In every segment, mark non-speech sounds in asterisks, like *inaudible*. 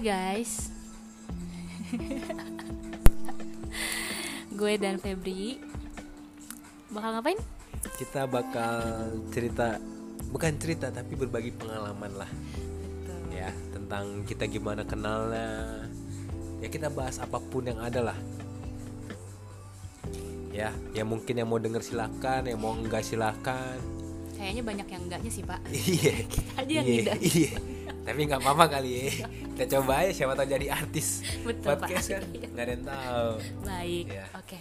guys Gue dan Febri Bakal ngapain? Kita bakal cerita bukan cerita tapi berbagi pengalaman lah ya tentang kita gimana kenalnya. Ya kita bahas apa pun yang ada lah. Ya, ya mungkin yang mau denger silakan, yang mau enggak silakan. Kayaknya banyak yang enggaknya sih pak Iya. *laughs* aja yang Iya, tidak. Iya. Tapi nggak apa-apa kali ya. *laughs* Kita coba aja siapa tahu jadi artis. Betul, Podcast Pak. kan *laughs* nggak ada yang tahu. Baik, Iya. oke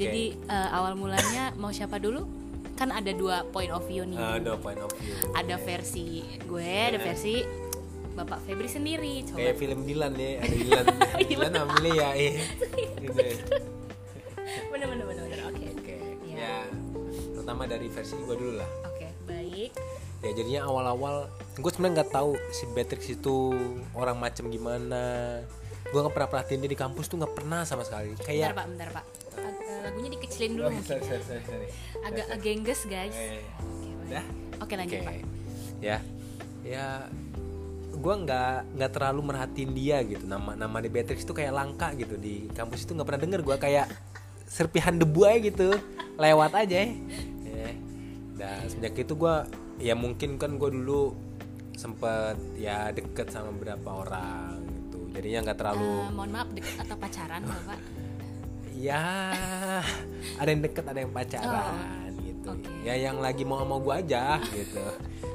Jadi eh, awal mulanya mau siapa dulu? Kan ada dua point of view nih Uh, no point of view. Ada versi gue, ada versi Bapak Febri sendiri Coba Kayak film Dilan ya, ada Dilan. *laughs* Dilan ambilnya *laughs* ya eh. Gitu. Bener bener bener bener, oke Oke. Iya. Ya. Pertama dari versi gue dulu lah. Oke, baik Ya jadinya awal-awal gue sebenarnya nggak tahu si Beatrix itu orang macam gimana. Gue nggak pernah perhatiin dia di kampus tuh nggak pernah sama sekali. Bentar Kayak pak, bentar pak Ag- eh, Lagunya dikecilin dulu Oh, mungkin sorry, sorry, sorry, sorry. Agak agengges guys Eh, Oke. Oke lanjut Oke. pak Ya. Ya gue nggak nggak terlalu merhatiin dia gitu nama nama di Beatrix itu kayak langka gitu di kampus itu nggak pernah denger gue kayak serpihan debu aja gitu lewat aja *laughs* ya dan sejak itu gue ya mungkin kan gue dulu sempet ya deket sama beberapa orang gitu jadinya nggak terlalu Eh, Mohon maaf deket atau pacaran *laughs* bapak ya ada yang deket ada yang pacaran gitu Oh, oke. ya yang lagi mau sama gue aja gitu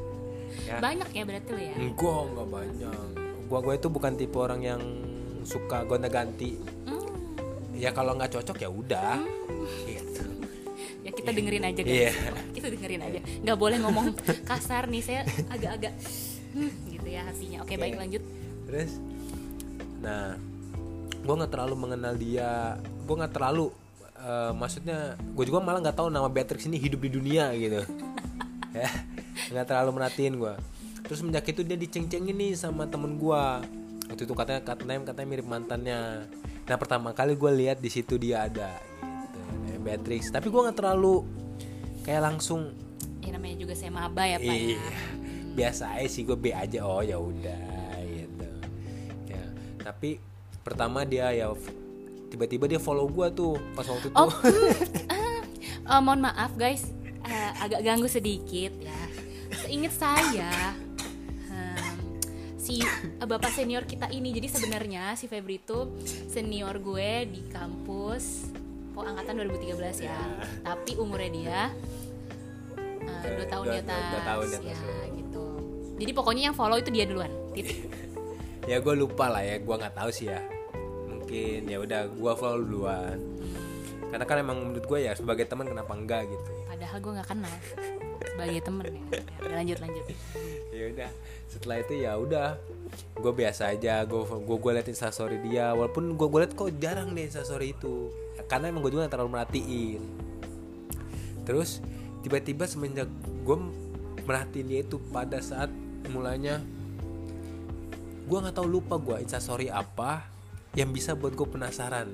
*laughs* ya Banyak ya berarti lo ya Enggak, enggak banyak. Gua gue itu bukan tipe orang yang suka gonta-ganti. Hmm, Ya kalau nggak cocok ya udah. Gitu. Ya kita dengerin aja guys Iya. Kita dengerin aja Nggak boleh ngomong kasar nih Saya agak-agak Gitu ya hatinya Oke baik lanjut Terus, nah, gue nggak terlalu mengenal dia. Gue nggak terlalu, eh, maksudnya, gue juga malah nggak tahu nama Beatrix ini hidup di dunia gitu. *laughs* ya, nggak terlalu merhatiin gue. Terus semenjak itu dia diceng-cengin nih sama temen gue. Waktu itu katanya katanya katanya mirip mantannya. Nah pertama kali gue lihat di situ dia ada gitu, eh, Beatrix. Tapi gue nggak terlalu kayak langsung Ya namanya juga saya maba ya pak ya Iya. Biasa aja sih gue B aja. Oh ya udah gitu. Ya, tapi pertama dia ya tiba-tiba dia follow gue tuh pas waktu itu. Oh, ah, *laughs* *laughs* eh, mohon maaf guys, Eh, agak ganggu sedikit ya. Seingat saya, si eh, bapak senior kita ini, jadi sebenarnya si Febri itu senior gue di kampus, oh angkatan 2013 ya. Tapi umurnya dia eh, dua tahun di Dua- dua- atas, dua tahun di atas, ya ya. Jadi pokoknya yang follow itu dia duluan. Titik. *laughs* ya gue lupa lah ya, gue nggak tahu sih ya. Mungkin ya udah gue follow duluan. Karena kan emang menurut gue ya sebagai teman kenapa enggak gitu. Padahal gue nggak kenal sebagai temen ya. Udah, lanjut lanjut. *laughs* ya udah setelah itu ya udah gue biasa aja gue gue gue liatin instastory dia walaupun gue gue liat kok jarang deh instastory itu karena emang gue juga nggak terlalu merhatiin terus tiba-tiba semenjak gue merhatiin dia itu pada saat mulanya gue nggak tahu lupa gue instastory apa yang bisa buat gue penasaran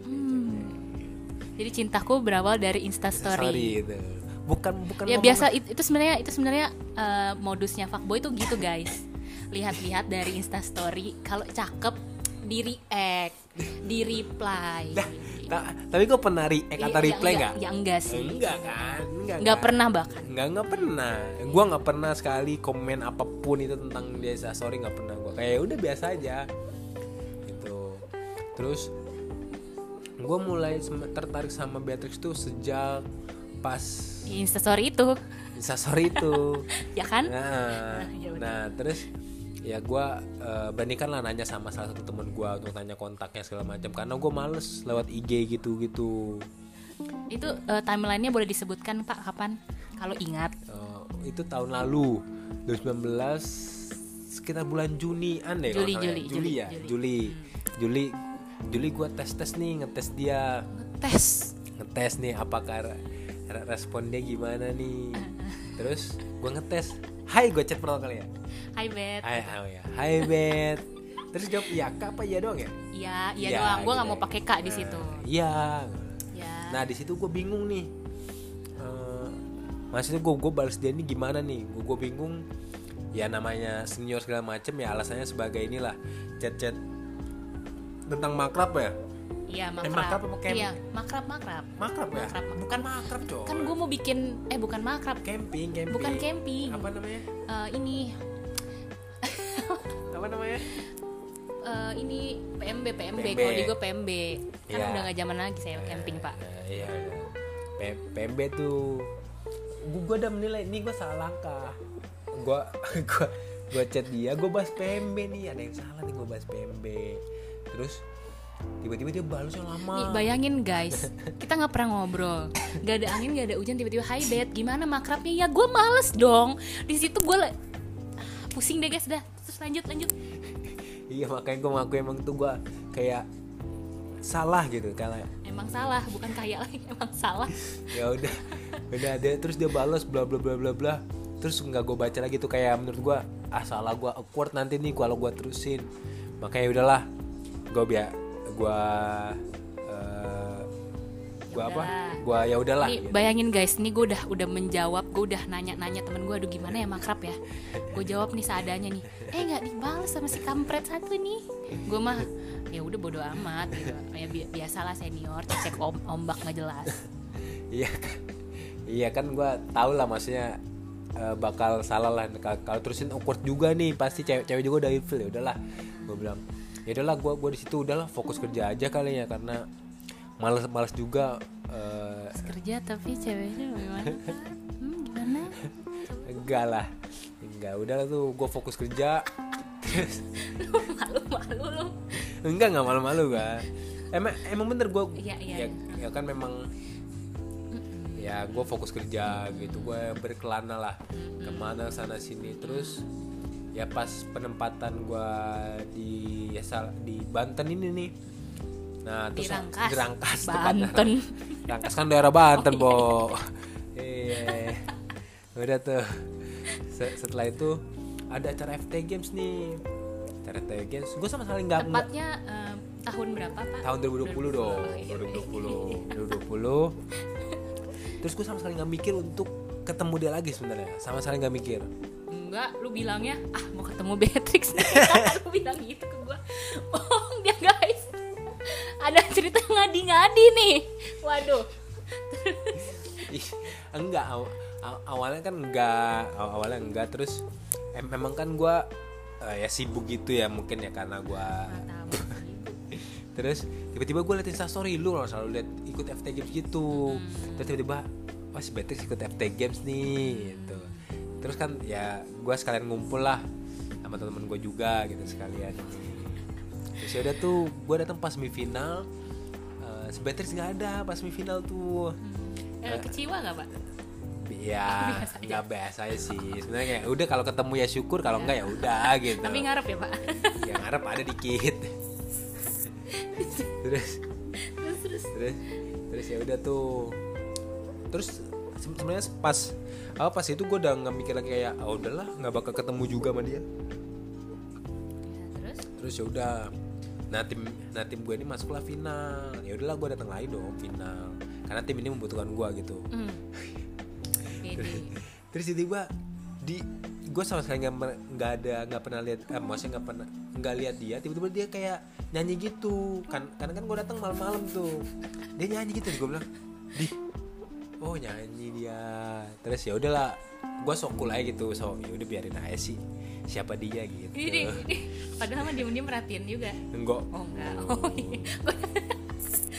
Jadi cintaku berawal dari Instastory Instastory. itu bukan bukan Ya biasa it- itu sebenarnya itu sebenarnya eh, modusnya fuckboy itu gitu guys. Lihat-lihat dari Instastory kalau cakep di react, di reply. Ta- tapi gue pernah react Iya, atau ya reply enggak, nggak Ya enggak sih. enggak kan enggak Enggak kan? pernah bahkan. nggak nggak pernah gue nggak pernah sekali komen apa pun itu tentang dia sorry nggak pernah gue kayak udah biasa aja gitu terus gue mulai tertarik sama Beatrix tuh sejak pas Instastory itu, instastory itu *laughs* ya kan? nah ya udah. nah terus ya gue bandingkan lah nanya sama salah satu temen gue untuk tanya kontaknya segala macam. Karena gue males lewat IG gitu gitu Itu eh, timelinenya boleh disebutkan Pak? Kapan? Kalau ingat. Eh, itu tahun lalu. 2019 sekitar bulan Juni aneh Juli, ya. Juli, Juli Juli, ya? Juli. Juli. Juli Juli gue tes tes nih ngetes dia. Tes. ngetes nih apakah re- re- respon dia gimana nih. *laughs* Terus gue ngetes. Hai gue chat pertama kali ya Hai Bet. Hai oh ya Hai Bet terus jawab iya kak apa iya doang ya Iya, iya Iya, doang. Gue nggak gitu mau ya. pakai kak di Nah, situ. iya Ya. Nah di situ gue bingung nih. Eh, maksudnya gue gue balas dia ini gimana nih? Gue gue bingung. Ya namanya senior segala macem ya alasannya sebagai inilah chat chat tentang makrab ya Iya makrab. makrab apa camp? Iya makrab makrab. makrab ya Makrab. bukan makrab coy Kan gue mau bikin eh bukan makrab, camping camping bukan camping. apa namanya Eh, ini apa namanya eh, ini PMB PMB, PMB. kalau di gue PMB kan Iya. udah gak zaman lagi saya camping pak. Nah, iya iya. P- PMB tuh gue udah menilai ini gue salah langkah gue *laughs* gue gue chat dia gue bahas PMB nih ada yang salah nih gue bahas PMB terus tiba-tiba dia balasnya lama Nih, bayangin guys, kita nggak pernah ngobrol, gak ada angin, gak ada hujan, tiba-tiba hi bet, gimana makrabnya? Ya gue males dong. Di situ gue le- Ah, pusing deh guys, dah. Terus lanjut lanjut. iya makanya gue ngaku emang tuh gue kayak salah gitu karena Emang salah, bukan kaya lagi, *laughs* emang salah. *laughs* ya udah udah dia terus dia balas bla bla bla bla bla terus nggak gue baca lagi tuh kayak menurut gue ah salah gue awkward nanti nih kalau gue terusin makanya udahlah gue biar gue gue apa gue ya udahlah Nih gitu. bayangin guys, nih gue udah udah menjawab, gue udah nanya-nanya temen gue, aduh gimana ya makrab ya? Gue jawab nih seadanya nih, eh nggak dibalas sama si kampret satu nih. Gue mah ya udah bodo amat, gitu. ya bi- biasalah senior cek om ombak nggak jelas. *laughs* iya kan iya kan gue tau lah maksudnya eh, bakal salah lah Kal- kalau terusin awkward juga nih pasti cewek-cewek juga udah ilfil ya udahlah gue bilang ya udahlah gue gue di situ udahlah fokus kerja aja kali ya karena males males juga eh, kerja tapi ceweknya gimana? Hmm, gimana? enggak lah enggak. Udah tuh gue fokus kerja. Terus Malu-malu lu. enggak nggak malu-malu gak emang emang bener gue Iya, iya, ya, ya kan memang ya gue fokus kerja gitu. Gue berkelana lah ke mana sana sini. Terus ya pas penempatan gue di ya di Banten ini nih nah Di terus Rangkas, di Rangkas Banten. *laughs* tepatnya. Rangkas kan daerah Banten *laughs* bo. Iya. Udah tuh. Se- setelah itu ada acara FT Games nih. Acara FT Games. Gue sama sekali nggak nggak- Tepatnya eh, tahun berapa pak? tahun 2020 dong. Iya. 2020 2020 *laughs* terus gue sama sekali nggak mikir untuk ketemu dia lagi sebenarnya. Sama sekali nggak mikir. Enggak, lu bilangnya ah mau ketemu Beatrix. Lu bilang gitu ke dia guys. Ada *laughs* cerita ngadi-ngadi nih. Waduh. Ih, enggak aw- aw- awalnya kan enggak aw- awalnya enggak. Terus em- memang kan gue ya sibuk gitu ya mungkin ya karena gue *laughs* terus tiba-tiba gue liatin story lu loh selalu liat ikut FT Games gitu. Terus tiba-tiba wah si Beatrix ikut FT Games nih gitu. Terus kan ya gue sekalian ngumpul lah sama temen gue juga gitu sekalian terus ya udah tuh gue datang pas semifinal Eh, si Beatrix nggak ada pas semifinal tuh. Eh, kecewa nggak pak? ya aja. nggak biasa aja sih. Sebenarnya udah kalau ketemu ya syukur kalau enggak ya udah *laughs* gitu. Tapi ngarep ya pak. yang ngarep ada dikit. *laughs* Terus? Terus terus. terus? Terus ya udah tuh. Terus se- sebenarnya pas apa pas itu gue udah nggak mikir lagi kayak oh udahlah nggak bakal ketemu juga sama dia. Ya, terus. terus ya udah nah tim nah tim gue ini masuklah final. Ya udahlah gue datang lagi dong final. Karena tim ini membutuhkan gue gitu. *laughs* Pede. terus tiba-tiba di gue sama sekali nggak ada nggak pernah lihat eh, maksudnya nggak pernah nggak lihat dia. Tiba-tiba dia kayak nyanyi gitu. Kan karena kan gue datang malam-malam tuh. Dia nyanyi gitu gue bilang di. Oh nyanyi dia. Terus ya udahlah gue sok cool aja gitu. So ya udah biarin aja sih siapa dia gitu Ini, ini. Padahal mah diem-diem merhatiin juga. enggak Oh enggak. Oh iya.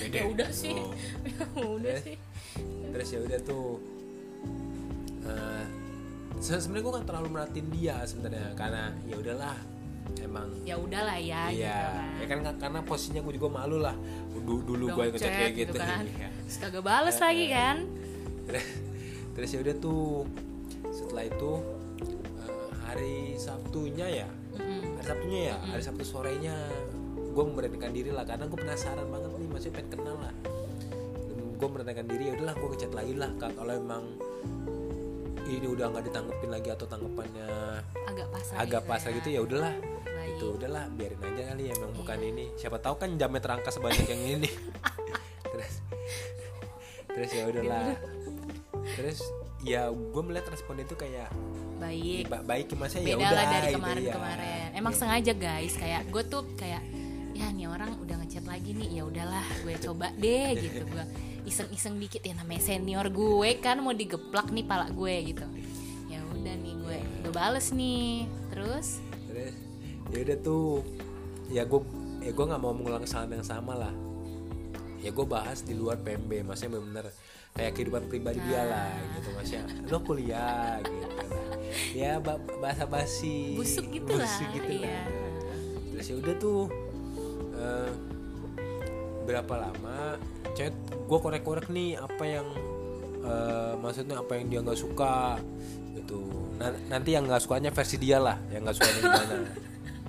Beda. ya udah sih. Oh. Ya udah Eh. sih. terus ya udah tuh eh, se- sebenarnya gue gak terlalu merhatiin dia sebenarnya karena ya udahlah emang Ya udahlah ya iya ya gitu kan karena posisinya gue juga malu lah dulu dulu gue chat kayak gitu gitu, kan. *laughs* Iya. Terus kagak bales lagi kan. terus, ya udah tuh setelah itu eh, hari Sabtunya ya? Mm-mm. hari Sabtunya ya? Hari Sabtu sorenya. Gue memberanikan diri lah karena gue penasaran banget nih maksudnya pengen kenal lah. Gue memberanikan diri ya udahlah gue ngechat lagi lah kalau emang ini udah nggak ditanggepin lagi atau tanggapannya Agak pasar. agak gitu pasar ya. gitu ya udahlah. Baik. itu udahlah biarin aja kali ya emang bukan ini. Siapa tahu kan jamnya terangkas sebanyak yang ini. *laughs* Terus terus ya udahlah. Terus ya gue melihat respon itu kayak Baik. ba- baik maksudnya ya Beda udah lah dari gitu, kemarin ya. kemarin. Emang sengaja guys, kayak gue tuh kayak ya nih orang udah ngechat lagi nih. Ya udahlah gue coba deh gitu. *laughs* Gue iseng-iseng dikit. Ya namanya senior gue kan mau digeplak nih pala gue gitu. Ya udah nih gue gue bales nih. Terus? Terus ya udah tuh. Ya gue ya gue nggak mau mengulang kesalahan yang sama lah. Ya gue bahas di luar PMB maksudnya bener-bener kayak kehidupan pribadi dia lah gitu maksudnya. Lo kuliah gitu. lah ya ba bahasa basi busuk gitu lah gitu iya. lah terus ya udah tuh eh, berapa lama chat gue korek-korek nih apa yang eh, maksudnya apa yang dia nggak suka gitu. Na- nanti yang nggak sukanya versi dia lah yang nggak sukanya gimana.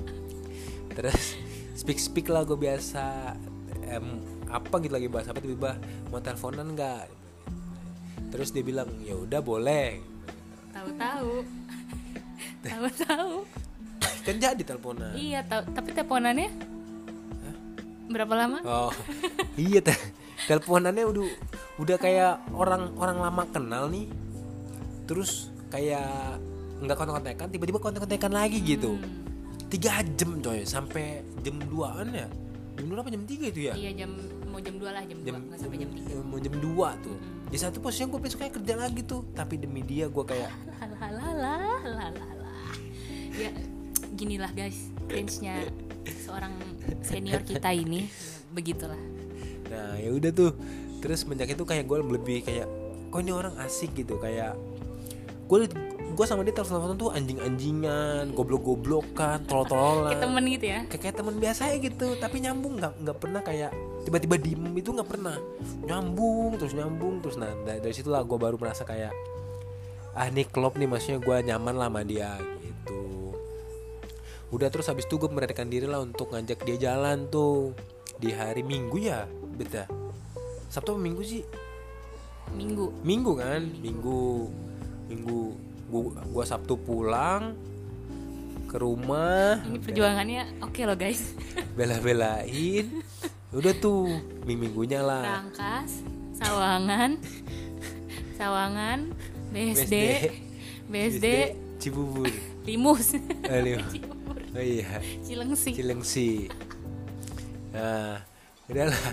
*laughs* Terus speak speak lah gue biasa em, apa gitu lagi bahas apa tiba-tiba mau teleponan nggak? Terus dia bilang ya udah boleh tahu-tahu. Tahu-tahu. Kan jadi teleponan. Iya tahu tapi teleponannya? Berapa lama? Oh iya teh. Teleponannya udah udah kayak orang orang lama kenal nih. Terus kayak nggak kontak-kontakan tiba-tiba kontak-kontakan lagi gitu. Tiga jam coy sampai jam 2an ya jam dua apa jam tiga itu ya? Iya jam mau jam 2 lah jam, jam 2 nggak sampai jam 3 mau jam 2 tuh. Di satu posisi gue besok kayak kerja lagi tuh. Tapi demi dia gue kayak *laughs* Lalalala, ya ginilah guys. Cringe-nya seorang senior kita ini begitulah. Nah ya udah tuh. Terus semenjak itu kayak gue lebih kayak kok ini orang asik gitu? Kayak gue gue sama dia telepon tuh anjing-anjingan goblok-goblokan tolol-tololan kayak temen gitu ya? Kayak, kayak teman biasa aja gitu tapi nyambung nggak nggak pernah kayak tiba-tiba diem itu nggak pernah. Nyambung terus nyambung terus nah dari, dari situlah gue baru merasa kayak ah nih klop nih maksudnya gue nyaman lah sama dia gitu. Udah terus habis itu gue merendahkan diri lah untuk ngajak dia jalan tuh di hari minggu ya beda. Sabtu apa minggu sih? Minggu. Minggu kan minggu minggu gua, gua sabtu pulang ke rumah. Ini perjuangannya oke loh guys. *laughs* Bela-belain. Udah tuh minggu minggunya lah. Rangkas Sawangan Sawangan BSD BSD Cibubur. Limus. Aduh. *laughs* oh iya. Cilengsi. Cilengsi. Nah udahlah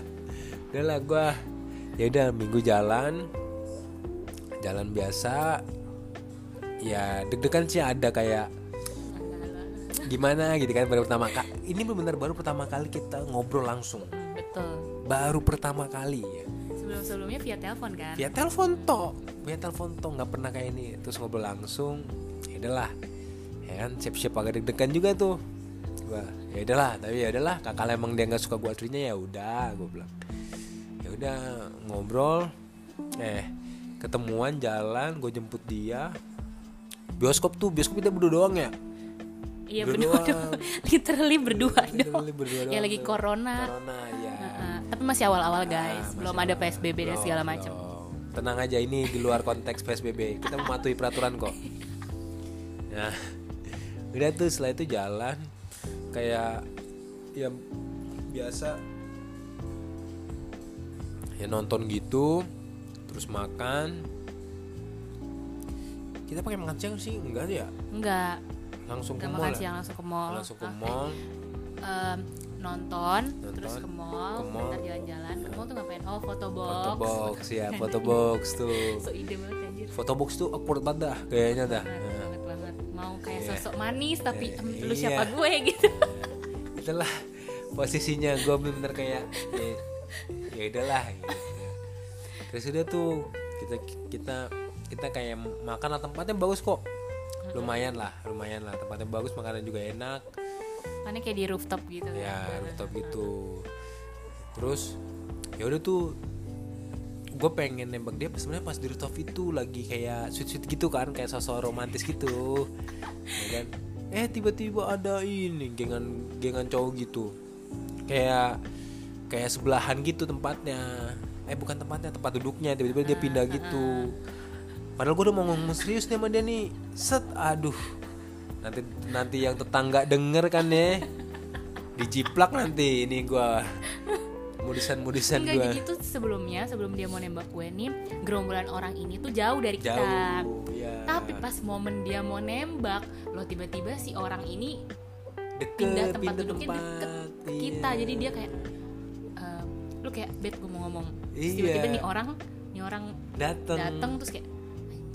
udahlah gua. Ya udah minggu jalan. Jalan biasa ya deg-degan sih ada kayak gimana gitu kan baru pertama kali ini benar baru pertama kali kita ngobrol langsung. Betul. Baru pertama kali ya. Sebelum sebelumnya via telepon kan? Via telepon toh via telepon toh nggak pernah kayak ini. Terus ngobrol langsung ya udahlah. Ya kan siap-siap agak deg-degan juga tuh. Gua ya udahlah tapi ya udahlah kakak emang dia nggak suka gua aslinya ya udah gua bilang. Ya udah ngobrol eh ketemuan jalan gue jemput dia bioskop tuh bioskop kita berdua doang ya? Iya Berdua berdua doang. *laughs* literally berdua dong Literally berdua ya doang lagi tuh. corona. Corona ya Heeh. tapi masih awal-awal guys. Ah, belum ada psbb dan Belum, segala macam tenang aja ini di luar konteks psbb kita mematuhi peraturan kok. Nah *laughs* udah tuh setelah itu jalan. Kayak ya biasa. Ya nonton gitu. Terus makan kita pakai makan siang sih? Enggak ya? Enggak. Langsung ke enggak mall makan ya? siang langsung ke mall. Langsung ke Ah, mall. nonton, Nonton, terus ke mall, ke mall. jalan-jalan. Ke mall tuh ngapain? Oh foto box foto box *laughs* ya foto box tuh. *laughs* So ide banget anjir. Foto box tuh awkward banget dah kayaknya dah. Banget, banget banget. Mau kayak Iya. sosok manis tapi Iya. em, lu Iya. siapa gue *laughs* gitu. Itulah posisinya gue bener-bener kayak ya, ya udahlah gitu. terus udah tuh kita kita kita kayak makan lah tempatnya bagus kok. Lumayan lah lumayan lah. Tempatnya bagus makanan juga enak. Mana kayak di rooftop gitu ya kan. rooftop gitu. Terus ya udah tuh gue pengen nembak dia sebenarnya pas di rooftop itu lagi kayak sweet sweet gitu kan kayak sosok romantis gitu. Ya kan? Eh tiba-tiba ada ini gengan gengan cowok gitu. Kayak kayak sebelahan gitu tempatnya. Eh bukan tempatnya tempat duduknya. Tiba-tiba dia pindah gitu padahal gue udah mau ngomong serius nih sama dia nih set aduh nanti nanti yang tetangga denger kan ya dijiplak nanti ini gua mudisan mudisan Enggak gua jadi tuh sebelumnya sebelum dia mau nembak gue nih gerombolan orang ini tuh jauh dari kita. jauh ya Tapi pas momen dia mau nembak, lo tiba-tiba si orang ini Deket, pindah tempat pindah duduknya deket tempat. kita Iya. jadi dia kayak eh, lu kayak bet gue mau ngomong Iya. tiba-tiba nih orang nih orang dateng datang terus kayak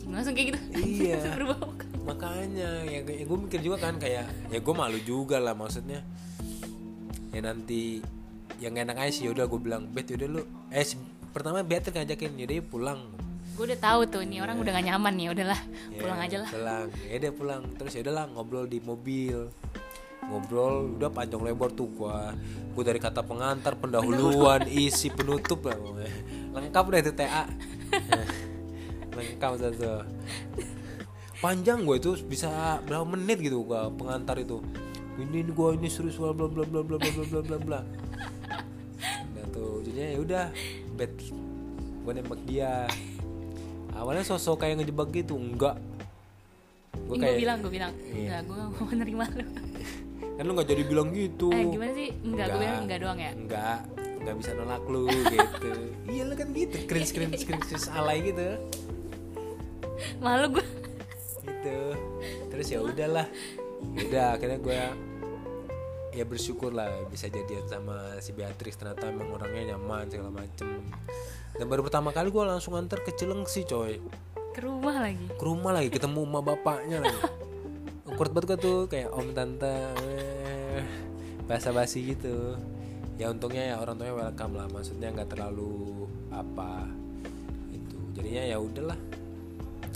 anjing langsung kayak gitu? Iya. *laughs* muka. makanya ya, gue mikir juga kan kayak ya gue malu juga lah maksudnya. Ya nanti yang enak aja sih yaudah gue bilang bet yaudah lu. Eh pertama Beatrice ngajakin yaudah yuk pulang. Gue udah tahu tuh nih orang udah gak nyaman nih udahlah Ya, pulang aja lah. pulang. Ya dia pulang. Terus ya udahlah ngobrol di mobil. Ngobrol udah panjang lebar tuh gua. Gua dari kata pengantar pendahuluan isi penutup lah lengkap deh itu TA *laughs* lengkap satu panjang gue itu bisa berapa menit gitu gua pengantar itu ini gua ini serius bla bla bla bla bla bla bla bla bla nah tuh jadinya ya udah bet gue nembak dia awalnya sosok kayak ngejebak gitu enggak gue gue bilang gue bilang Iya. enggak gue gak mau menerima lu kan lu nggak jadi bilang gitu eh gimana sih enggak gue bilang enggak doang ya enggak nggak bisa nolak lu gitu iya lu kan gitu screen screen screen alay gitu malu gue gitu. Terus ya udahlah. Udah akhirnya gue ya bersyukur lah bisa jadian sama si Beatrice. Ternyata emang orangnya nyaman segala macem. Dan baru pertama kali gue langsung antar ke Cilengsi coy. Ke rumah lagi? Ke rumah lagi ketemu emak bapaknya lagi. Awkward banget gua tuh kayak om tante. Basa basi gitu. Ya untungnya ya orang tuanya welcome lah. Maksudnya nggak terlalu apa itu. Jadinya ya udahlah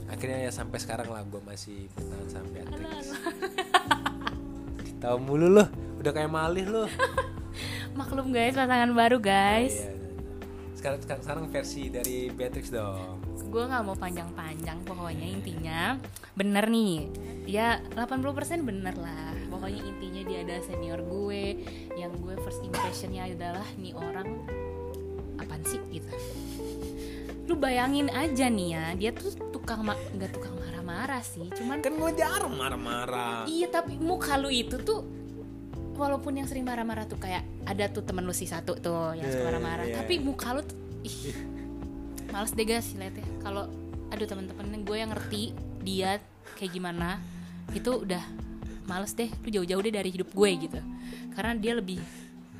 akhirnya ya sampai sekarang lah gue masih bertahan sampai Beatrix tahu mulu loh udah kayak malih loh. *laughs* Maklum guys pasangan baru guys. Iya. sekarang, sekarang sekarang versi dari Beatrix dong. Gue nggak mau panjang-panjang pokoknya intinya bener nih. Ya 80% bener lah. Pokoknya intinya dia ada senior gue yang gue first impressionnya adalah nih orang apaan sih gitu. Lu bayangin aja nih ya dia tuh tukang ma- nggak tukang marah-marah sih cuman kan gue jarang marah-marah. Iya tapi muka lu itu tuh walaupun yang sering marah-marah tuh kayak ada tuh temen lu si satu tuh yang suka Iya, marah-marah iya. tapi muka lu tuh ih males deh guys liatnya kalau aduh temen-temen gue yang ngerti dia kayak gimana itu udah males deh lu jauh-jauh deh dari hidup gue gitu. Karena dia lebih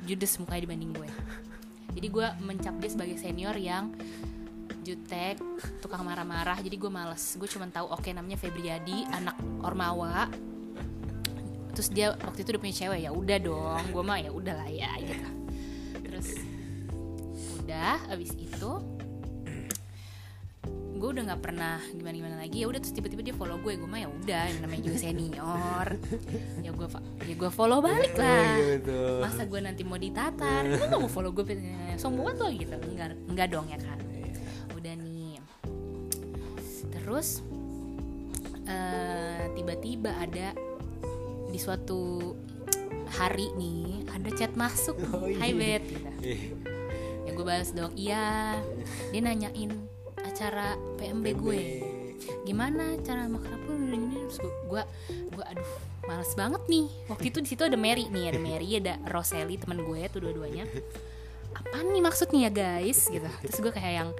judes mukanya dibanding gue. Jadi gue mencap dia sebagai senior yang jutek tukang marah-marah jadi gue males. Gue cuma tahu oke namanya Febriadi anak Ormawa. Terus dia waktu itu udah punya cewek ya udah dong gue mah ya udah lah ya gitu. Terus udah abis itu gue udah nggak pernah gimana gimana lagi. Ya udah terus tiba-tiba dia follow gue gue mah ya udah namanya juga senior. Ya gue ya gue follow balik lah. Gitu. masa gue nanti mau ditatar? Gue gak mau follow gue sombong banget lo gitu. Enggak enggak dong ya kan terus eh, tiba-tiba ada di suatu hari nih ada chat masuk. *laughs* Oh, iya. Hai Bet gitu. Ih, ya gue balas dong iya. Dia nanyain acara PMB gue. Gimana cara makrab lu ini terus gue gue aduh males banget nih. Waktu itu di situ ada Mary nih ada Mary ada Roseli teman gue tuh dua-duanya. Apa nih maksudnya ya guys? Gitu. Terus gue kayak yang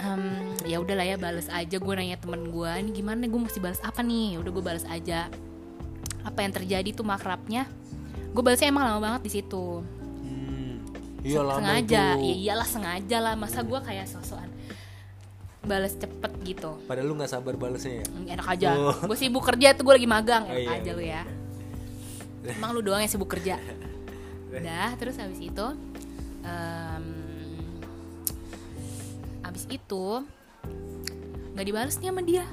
"Em, ya udahlah ya balas aja. Gue nanya temen gue ini gimana? Gue mesti balas apa nih? Ya udah gue balas aja. Apa yang terjadi tuh makrabnya? Gue balasnya emang lama banget di situ. Hmm. Iya sengaja. itu. ya iyalah sengaja lah. Masa gue kayak sosokan balas cepet gitu. Padahal lu nggak sabar balesnya ya. enak aja. Oh. gue sibuk kerja tuh gue lagi magang. Oh, enak iya, aja lu iya. ya. Emang lu doang yang sibuk kerja? *laughs* Udah terus habis itu em, habis itu nggak dibales nih sama dia.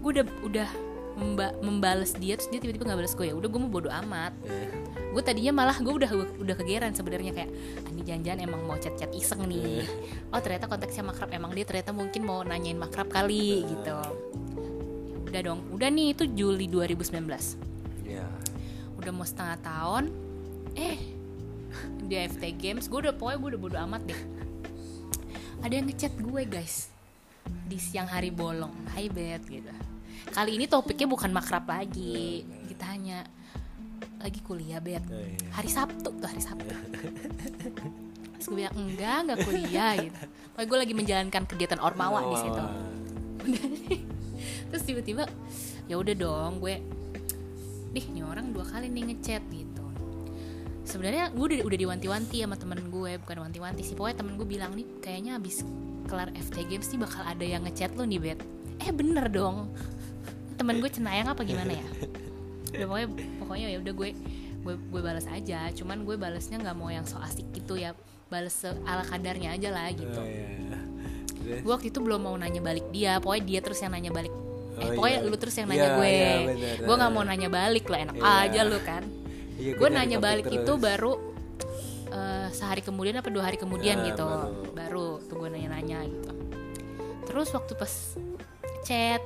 Gue udah udah memba- membales dia terus dia tiba-tiba nggak balas gue ya udah gue mau bodo amat. Eh, gue tadinya malah gue udah udah kegeran sebenarnya kayak "Ah, ini jangan-jangan emang mau chat-chat iseng nih. Oh ternyata konteksnya makrab. Emang dia ternyata mungkin mau nanyain makrab kali gitu. Ya udah dong. Udah nih itu Juli 2019 Ya. udah mau setengah tahun. Eh di AFT Games gue udah pokoknya gue udah bodo amat deh ada yang ngechat gue guys. Di siang hari bolong. Hai Bet gitu. Kali ini topiknya bukan makrab lagi. Kita hanya lagi kuliah Bet Oh, iya. hari Sabtu tuh hari Sabtu. Terus gue bilang enggak enggak kuliah gitu. Pokoknya gue lagi menjalankan kegiatan ormawa di situ. Nih. terus tiba-tiba ya udah dong gue dih nih orang dua kali nih ngechat gitu sebenarnya gue udah, udah diwanti-wanti sama temen gue bukan wanti-wanti sih. Pokoknya temen gue bilang nih kayaknya abis kelar FT Games nih bakal ada yang ngechat lo nih bet eh bener dong. Temen gue cenayang apa gimana ya? Udah pokoknya pokoknya ya udah gue gue gue balas aja. Cuman gue balasnya nggak mau yang so asik gitu ya. Balas ala kadarnya aja lah gitu. Oh, iya. Terus? gue waktu itu belum mau nanya balik dia. Pokoknya dia terus yang nanya balik. Eh Oh, pokoknya iya. lu terus yang Iya, nanya gue. iya, bener. gue nggak mau nanya balik lo enak Iya. aja lu kan Iya, gue nanya balik terus. itu baru eh, sehari kemudian apa dua hari kemudian Ya, gitu baru. baru, tuh gue nanya-nanya gitu terus waktu pas chat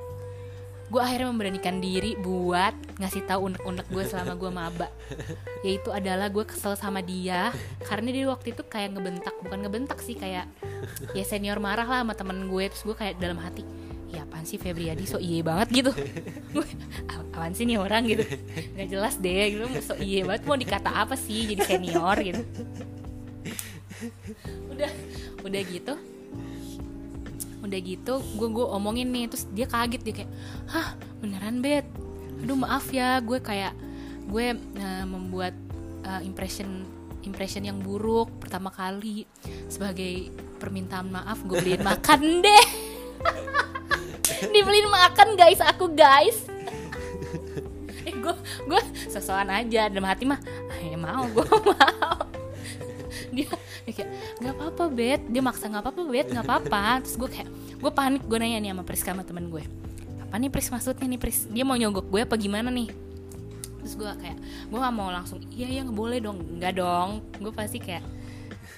gue akhirnya memberanikan diri buat ngasih tahu unek-unek gue selama gue maba *laughs* yaitu adalah gue kesel sama dia karena dia waktu itu kayak ngebentak bukan ngebentak sih kayak ya senior marah lah sama temen gue terus gue kayak dalam hati ya apaan sih Febriadi? So iye banget gitu. *laughs* Gue "A- apaan sih nih orang? gitu. Nggak jelas deh. Gitu. So iye banget. Mau dikata apa sih jadi senior? gitu. Udah udah gitu. Udah gitu gue gue omongin nih terus dia kaget dia kayak hah beneran bet aduh maaf ya gue kayak gue eh, membuat eh, impression impression yang buruk pertama kali. Sebagai permintaan maaf gue beliin makan deh *laughs* dibeliin makan guys. Aku guys. Eh gue gue sesuatu aja. Dalam hati mah "Ah, ya mau gue *laughs* mau. Dia, kayak nggak apa-apa bet. Dia maksa nggak apa-apa bet. Nggak apa-apa. Terus gue kayak gue panik. Gue nanya nih sama Priska sama temen gue. Apa nih Pris maksudnya nih Pris? Dia mau nyogok gue apa gimana nih? Terus gue kayak gue gak mau langsung iya iya boleh dong. Nggak dong. Gue pasti kayak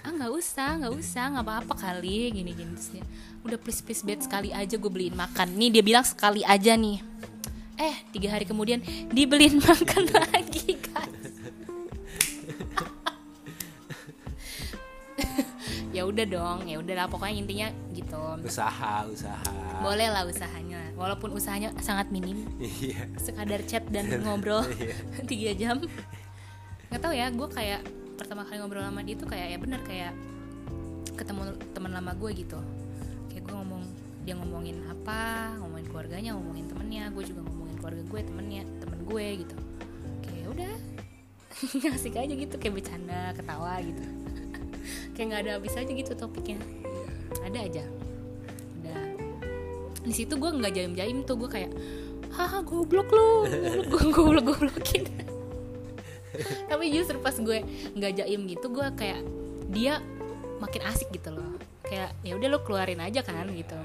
ah nggak usah nggak usah nggak apa-apa kali gini gini terus dia udah please please bet sekali aja gue beliin makan. Nih dia bilang sekali aja nih. Eh tiga hari kemudian dibeliin *laughs* makan lagi guys. *laughs* Ya udah dong ya udah lah pokoknya intinya gitu. Usaha usaha. Boleh lah usahanya walaupun usahanya sangat minim. Iya. Sekadar chat dan *laughs* ngobrol Iya. tiga jam. Nggak tahu ya gue kayak pertama kali ngobrol sama dia tuh kayak ya bener kayak ketemu teman lama gue gitu. Kayak gue ngomong dia ngomongin apa ngomongin keluarganya ngomongin temennya gue juga ngomongin keluarga gue temennya temen gue gitu. Kayak udah *laughs* asik aja gitu kayak bercanda ketawa gitu. *laughs* Kayak nggak ada habis aja gitu topiknya. Ada aja. Udah di situ gue nggak jaim jaim tuh gue kayak haha goblok lu gue *laughs* goblok goblokin *laughs* tapi justru pas gue nggak jaim gitu gue kayak dia makin asik gitu loh. Kayak ya udah lo keluarin aja kan gitu.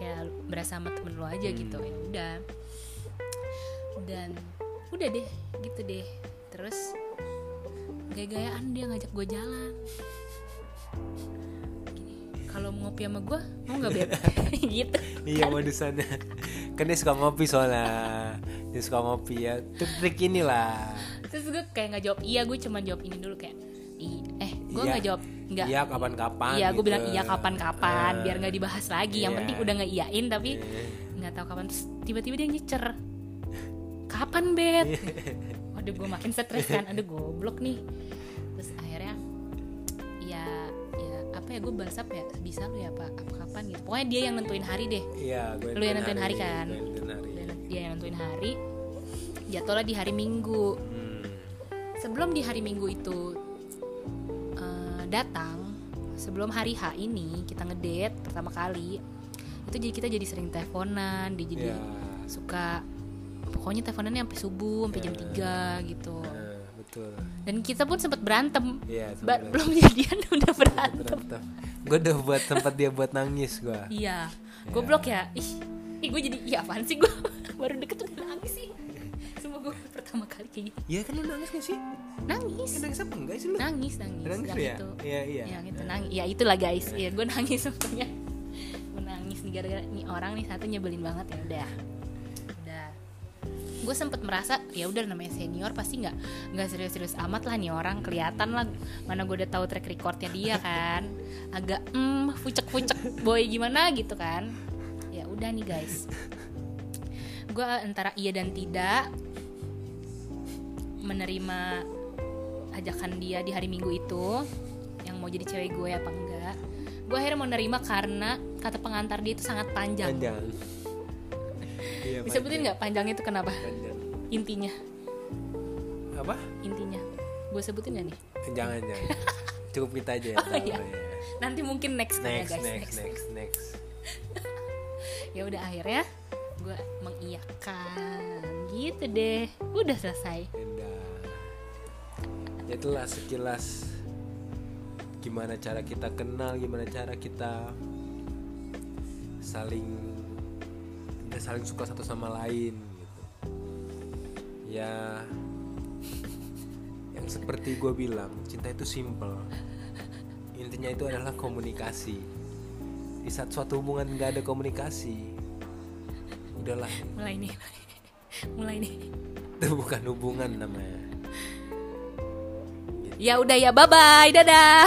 Kayak berasa sama temen lo aja gitu ya udah. Dan udah deh gitu deh. Terus gaya-gayaan dia ngajak gue jalan. Kalau ngopi sama gue mau nggak beb? *laughs* *laughs* Gitu iya modusannya. Kan dia suka ngopi soalnya. Dia suka ngopi ya. Trik inilah terus gue kayak nggak jawab iya gue cuma jawab ini dulu kayak eh gue Iya. nggak jawab nggak iya kapan-kapan iya gue gitu. bilang iya kapan-kapan Eh, biar nggak dibahas lagi yang iya. penting udah nggak iyain tapi eh, nggak tahu kapan terus tiba-tiba dia nyecer kapan bet *laughs* waduh gue makin stres kan aduh goblok nih terus akhirnya ya ya apa ya gue balas apa ya bisa lu ya apa apa kapan gitu pokoknya dia yang nentuin hari deh iya gue Lu yang nentuin hari kan? gue yang nentuin hari. Dia- yang nentuin hari jatuhlah di hari minggu. Sebelum di hari minggu itu eh, datang sebelum hari H ini kita ngedate pertama kali itu jadi kita jadi sering teleponan dia jadi Iya. suka pokoknya teleponannya sampai subuh sampai jam 3 gitu. Nah, betul. Dan kita pun sempat berantem. Iya Ba- belum jadian *laughs* udah berantem. berantem. Gue udah buat tempat dia buat nangis gue iya. Goblok ya. Ih, ih gue jadi iya apaan sih gue *laughs* baru deket udah nangis sih pertama kali kayak gitu. Iya kan lu nangis gak sih? Nangis. Kan nangis apa? Enggak sih lu? Nangis nangis. Nangis yang ya? itu. Iya iya. Yang itu nangis. Ya itulah guys. Ya gue nangis sebenarnya gue nangis nih gara-gara nih orang nih satu nyebelin banget ya. Udah. Udah. Gue sempet merasa ya udah namanya senior pasti nggak nggak serius-serius amat lah nih orang. Kelihatan lah mana gue udah tahu track recordnya dia kan. Agak hmm pucek-pucek boy gimana? gitu kan. Ya udah nih guys. Gue antara iya dan tidak menerima ajakan dia di hari minggu itu yang mau jadi cewek gue apa enggak gue akhirnya mau nerima karena kata pengantar dia itu sangat panjang. Panjang. *laughs* Iya disebutin nggak panjangnya itu kenapa? Panjang. Intinya. Apa? Intinya. Gue sebutin gak nih? Jangan jangan. *laughs* Cukup kita aja ya, tahu iya. ya. nanti mungkin next, ya next guys. next next next *laughs* ya udah akhirnya gue mengiyakan. Gitu deh. Udah selesai. Udah. Ya itulah sekilas gimana cara kita kenal, gimana cara kita saling kita saling suka satu sama lain gitu. Ya yang seperti gue bilang, cinta itu simple. Intinya itu adalah komunikasi. Di saat suatu hubungan nggak ada komunikasi, udahlah mulai nih mulai nih itu bukan hubungan namanya. Ya udah ya bye bye dadah